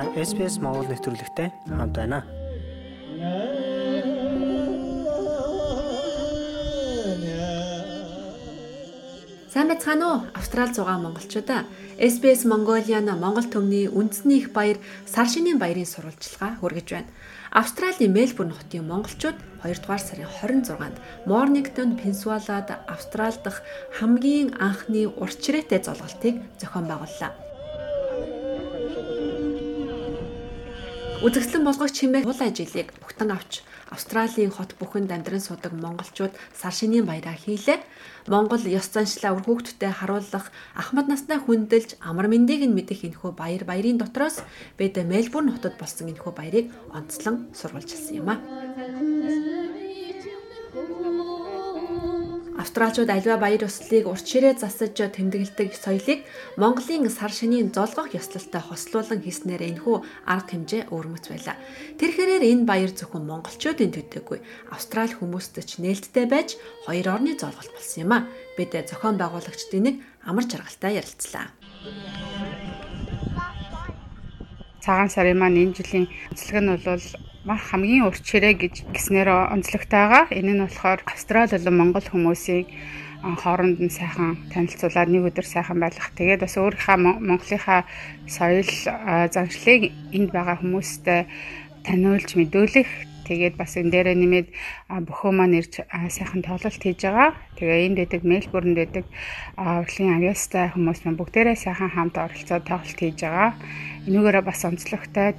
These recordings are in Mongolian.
Та SPS Монгол нэвтрүүлэгтэй хамт байна. Сайн байцгаана уу? Австрал зугаа монголчуудаа. SBS Mongolian Монгол төмний үндэсний их баяр Сар шинийн баярын сурвалжлага хүргэж байна. Австралийн Мельбурн хотын монголчууд 2 дугаар сарын 26-нд Mornington, Peninsula-д Австрал дахь хамгийн анхны урт чирээтэй золголтыг зохион байгууллаа. Үзэгслэн болгогч хэмээх уул ажлыг бүгтэн авч Австралийн хот бүхэнд амьдран суудаг монголчууд сар шинийн баяраа хийлээ. Монгол ёс заншлаа үр хүүхдүүдэд харуулах ахмад наснаа хүндэлж амар мэндийг нь мэдэх энэхүү баяр баярын дотроос бид Мельбурн хотод болсон энэхүү баярыг онцлон сурвалжилсан юм а. Австралчууд альва баяр ёслолыг урт ширээ засаж тэмдэглэдэг соёлыг Монголын сар шинийн золгох ёслолтой хослуулан хийснээр энэхүү арга хэмжээ өөрмөц байлаа. Тэрхээрээр энэ баяр зөвхөн монголчуудын төдийгүй Австрали хүмүүстэй ч нээлттэй байж хоёр орны золголт болсон юм а. Бид зохион байгуулагчдын нэг амар жаргалтай ярилцлаа. Цагаан сарын маань энэ жилийн онцлог нь бол мах хамгийн урт ширээ гэж гиснээр онцлогтойгоо энэ нь болохоор Австрали болон Монгол хүмүүсийн хооронд нь сайхан танилцуулаад нэг өдөр сайхан байлгах. Тэгээд бас өөрийнхөө Монголынхаа соёл заншлыг энд байгаа хүмүүстэй таниулж мэдүүлэх. Тэгээд бас энэ дээрээ нэмээд бөхөө маань ирж сайхан тоглолт хийж байгаа. Тэгээ энд дэдэг Мельбурнд дэдэг урлагийн авьяастай хүмүүс маань бүгдээрээ сайхан хамт оролцоод тоглолт хийж байгаа. Энүүгээрээ бас онцлогтой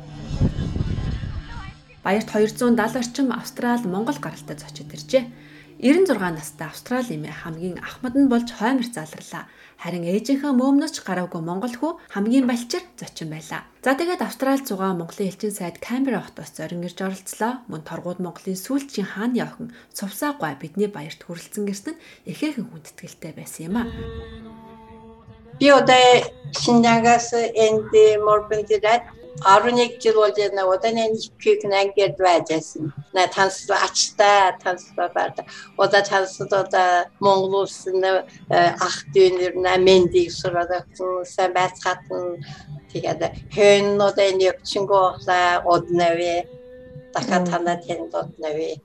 Баярт 270 орчим Австрал Монгол гаралтай зочид иржээ. 96 настай Австрали эмээ хамгийн ахмад нь болж хоймор залрлаа. Харин ээжийнхээ мөөмнөч гараагүй монгол хүү хамгийн балчир зочин байлаа. За тэгээд Австрали зугаа Монголын элчин сайд Камбера хотоос зорин ирж оролцлоо. Мөн торгууд Монголын сүүлчийн хааны охин Цувсаа гой бидний баярт хүрэлцэн гэрсэн нь ихээхэн хүндэтгэлтэй байсан юм а. Би одоо Шинжангаас энд Морбонд ирээд 11 жил болж байна. Одоо нэг их нэгэд байжсэн. На танс ачтай танслаад одоо танслаад одоо Монгол улсын ах дүүнэр намэндийг сураад сайн байцгаатан тэгээд одоо энэ өвчнгөө однавэ дахиад танаа тэнд однавэ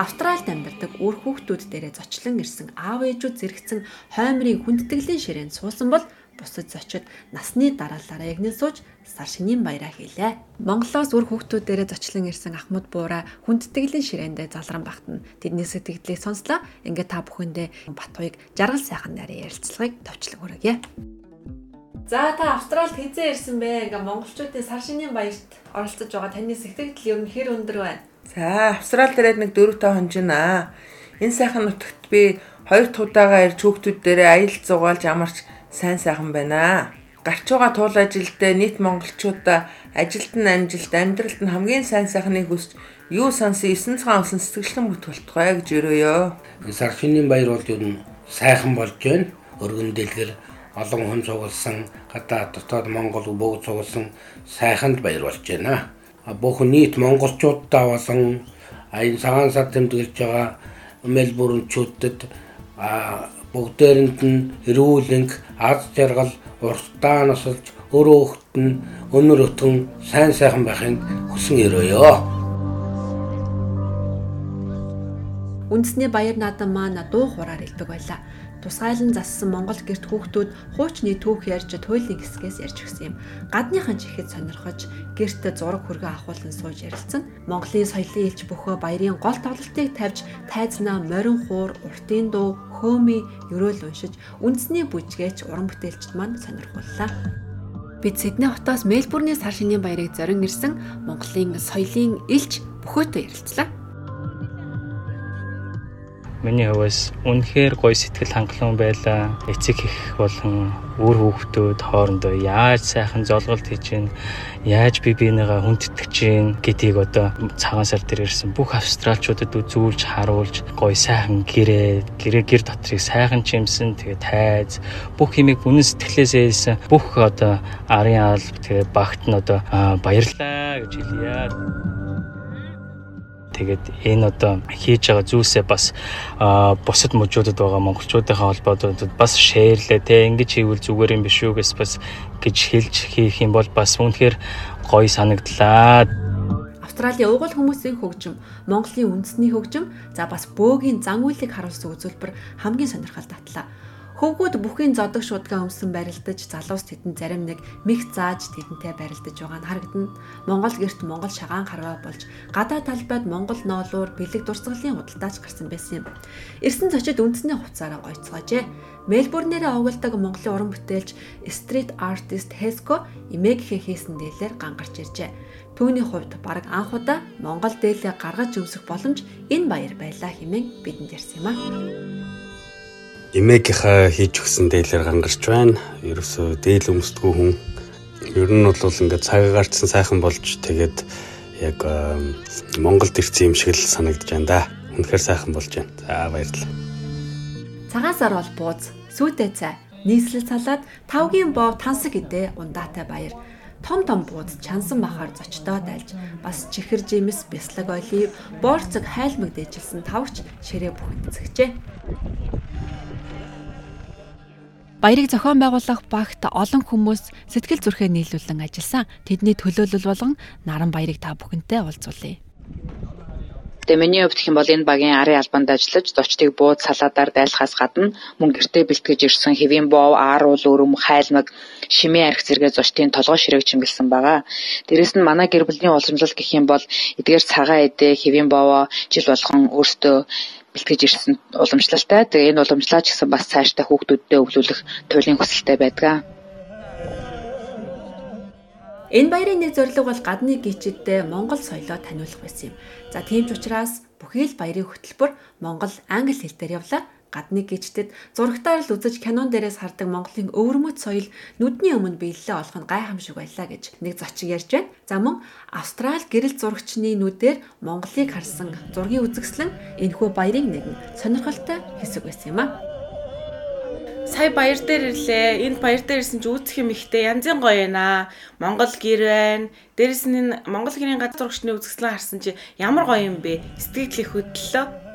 Австральд амьдардаг үр хүүхдүүд дээрээ зочлон ирсэн аав ээжүүд зэрэгцэн хоймрын хүндэтгэлийн ширээнд суусан бол бусад зочид насны дараалалаа ягнэн сууж сар шинийн баяраа хийлээ. Монголоос үр хүүхдүүдээрээ зочлон ирсэн Ахмад буура хүндтгэлийн ширээндээ залран багтана. Тэдний сэтгэлдлийг сонслоо. Ингээд та бүхэндээ Батуйг жаргал сайхан нарийн ярилцлагыг товчлог хүргье. За та Австралид хизээ ирсэн бэ? Ингээ монголчуудын сар шинийн баярт оролцож байгаа таны сэтгэл ер нь хэр өндөр байна? За Австралид ирээд нэг 4 тоо хонжина. Энэ сайхан нутагт би хоёр тудаага ирж хүүхдүүд дээрээ аялал зугаалж амарч сайн сайхан байна. Гарч байгаа туул ажилдаа нийт монголчуудаа ажилд нь амжилт, амьдралд нь хамгийн сайн сайхныг хүсч юу сансан 9 цагаан усан сэтгэлэн бүт болтугай гэж өрөөё. Сар шинийн баяр бол юу н сайхан болж байна. Өргөн дэлгэр олон хүн цугласан гадаа дотоод Монгол бүгд цугласан сайханд баяр болж байна. Бүх нийт монголчуудаа болон аян цагаан сар тэмдэглэж байгаа Мельбурнчүүдэд бүгдээрэнд нь эрүүлэнг аз жаргал уртаа насалж өөрөө хөхт нь өнөр өтгөн сайн сайхан байхыг хүсэн өрөөё. Үндэсний баяр наадам маань дуу хураар илбэг байлаа тусгайлан зассан Монгол герт хүүхдүүд хуучны түүх ярьж туйлын хэсгээс ярьж өгсөн юм. Гадныхан ч ихэд сонирхож герт зураг хөргөө авахулан сууж ярилцсан. Монголын соёлын илч бөхөө баярын гол тоглолтыг тавьж тайзнаа морин хуур, уртын дуу, хөөми ерөөл уншиж үндэсний бүжгээч уран бүтээлчд маань сонирхоллоо. Бид Сидней хотоос Мельбурний сар шинийн баярыг зорин ирсэн Монголын соёлын илч бөхөөтэй ярилцлаа. Миний хувьас үнэхээр гоё сэтгэл хангалуун байлаа. Эцэг их болон үр хүүхдүүд хоорондоо яаж сайхан золголт хийж яаж би бинийгаа хүндэтгэж гэдгийг одоо цагаан сар дээр ирсэн бүх австралчуудад үзүүлж харуулж гоё сайхан гэрээ, гэрээ гэр дотрыг сайхан чимсэн, тэгээ тайз бүх юмыг үнэн сэтгэлээсээ хэлсэн. Бүх одоо арын алба тэгээ багт нь одоо баярлаа гэж хэлье. Тэгээд энэ одоо хийж байгаа зүйлсээ бас бусад мужуудад байгаа монголчуудынхаа холбоодод бас шеэрлээ те ингэж хийвэл зүгээр юм биш үү гэс бас гэж хэлж хийх юм бол бас үнэхээр гоё санагдлаа. Австралийн угуул хүмүүсийн хөгжим, Монголын үндэсний хөгжим, за бас бөөгийн зан үйлийг харуулсан үзүүлбэр хамгийн сонирхол татлаа. Хөвгүүд бүхийн зодог шуудгаа өмсөн барилдаж залуус тэдэнд зарим нэг мих зааж тэдэнтэй барилдаж байгаа нь харагдана. Монгол герт Монгол шагаан харваа болж гадаа талбайд Монгол ноолуур бэлэг дурсгалын худалдаач гарсан байсан юм. Ирсэн зочид үндэсний хувцаараа гойцгоожээ. Мельбурнээрээ овголдог Монголын уран бүтээлч стрит артист Хеско эмээгийн хийсэн дээлээр гангарч иржээ. Түүний хувьд баг анх удаа Монгол дээлээ гаргаж өмсөх боломж энэ баяр байлаа хэмээн бидэнд ярьсан юм а эмээгийнхаа хийж өгсөн дээлээр гангарч байна. Ерөөсөө дээл өмсдгүү хүн. Ер нь бол ингээд цагаагаарчсан сайхан болж тэгээд яг Монголд ирсэн юм шиг л санагдаж байна да. Үнэхээр сайхан болж байна. За баярлалаа. Цагаан сар бол бууз, сүйтэй цай, нийслэл салаад тавгийн бов тансаг гэдээ ундаатай баяр том том бууз чансан махаар зочдоод альж бас чихэр жимс бяслаг олив борцог хайлмаг дээжилсэн тавч ширээ бүхэнцэгчээ. Баярыг зохион байгуулах багт олон хүмүүс сэтгэл зүрхээ нийлүүлэн ажилласан. Тэдний төлөөлөл болгон наран баярыг та бүхэнтэй уулзуулъя. Тэгээ миний хувьд юм бол энэ багийн арын албанд ажиллаж зочдыг бууд салаадаар дайлахаас гадна мөн гэртээ бэлтгэж ирсэн хэвийн бов, аар уул өрөм, хайлмаг, шимээ арх зэрэг зочдын толгой ширээг чимгэлсэн байгаа. Дээрэс нь манай гэр бүлийн уламжлал гэх юм бол эдгээр цагаан эдээ, хэвийн бовоо жил болгон өөртөө бэлтгэж ирсэн уламжлалтай. Тэгээ энэ уламжлаа ч гэсэн бас цаашдаа хүүхдүүдтэй өвлүүлэх туйлын хүсэлтэй байдаг. Энэ баярын нэг зорилго бол гадны гişидтэй Монгол соёлоо таниулах байсан юм. За тийм ч учраас бүхий л баярын хөтөлбөр Монгол англи хэл дээр явлаа гадны гिचтэд зурагтаар л үзэж кинон дээрээс хардаг Монголын өвөрмөц соёл нүдний өмнө биелэлээ олох нь гайхамшиг байлаа гэж нэг зочин ярьж байна. За мөн Австрали гэрэл зурагчны нүдээр Монголыг харсан зургийн үзэсгэлэн энэхүү баярын нэгэн сонирхолтой хэсэг байсан юм а сая баяр дээр ирлээ. Энд баяр дээр ирсэн чи үүсэх юм ихтэй янзын гоё байна. Монгол гэр байна. Дээрэс нь Монгол гэрийн газар урагшны үзэсгэлэн харсан чи ямар гоё юм бэ? Сэтгэл их хөдлөлөө.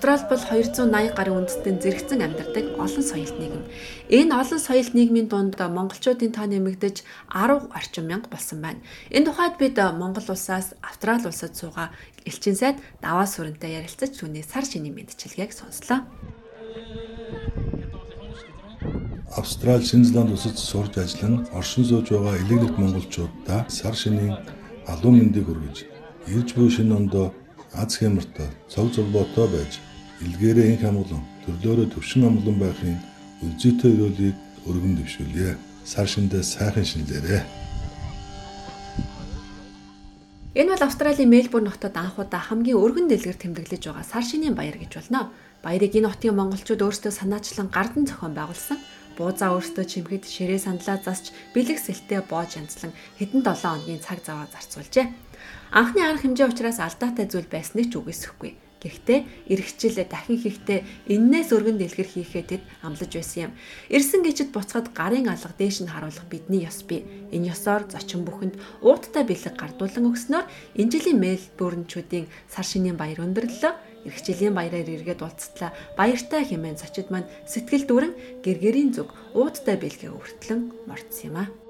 Австрали бол 280 гаруй үндэстэн зэрэгцэн амьдардаг олон соёлт нийгэм. Энэ олон соёлт нийгмийн дунд монголчуудын тоо нэмэгдэж 10 орчим мянга болсон байна. Энэ тухайд бид Монгол улсаас Австрали улсад суугаа элчин сайд даваа сүрэнтэй ярилцаж түүний сар шинийн мэдчилгээг сонслоо. Австрали, Шинзланд улсад сурж ажиллан оршин сууж байгаа элегнэт монголчуудаа сар шинийн алуу мэндийг хүргэж ирж буй шинэ ондоо аз хямртай цог зурбоотой байж илгээрээ инх амглан төрлөөрөө төвшин амглан байхын үлзийтэй өрөөлийг өргөн дэвшүүлье. Сар шиндээ сайхан шинлээрээ. Энэ бол Австралийн Мельбурн хотод анх удаа хамгийн өргөн дэлгэр тэмдэглэж байгаа сар шинийн баяр гэж болно. Баярыг энэ хотын монголчууд өөрсдөө санаачлан гардан зохион байгуулсан. Буузаа өөртөө чимхэд ширээ сандлаа засч бэлэг сэлтээ боож янзлан хэдэн 7 хоногийн цаг заваа зарцуулжээ. Анхны арга хэмжээ учраас алдаатай зүйл байсныг ч үгүйсэхгүй. Гэхдээ эргэжлээ дахин хийхдээ эннээс өргөн дэлгэр хийхээ тэд амлаж байсан юм. Ирсэн гिचэд буцахад гарын алга дээш нь харуулах бидний ёс бий. Энэ ёсоор зочин бүхэнд ууттай бэлэг гардуулан өгснөөр энэ жилийн Мельбурнчүүдийн сар шинийн баяр өндөрлөлөө эрхчлэлийн баяраар эргээд уулзтлаа. Баяртай хэмээн зочид маань сэтгэл дүрэн гэргэрийн зүг ууттай бэлгээ өртлөн мордсон юм а.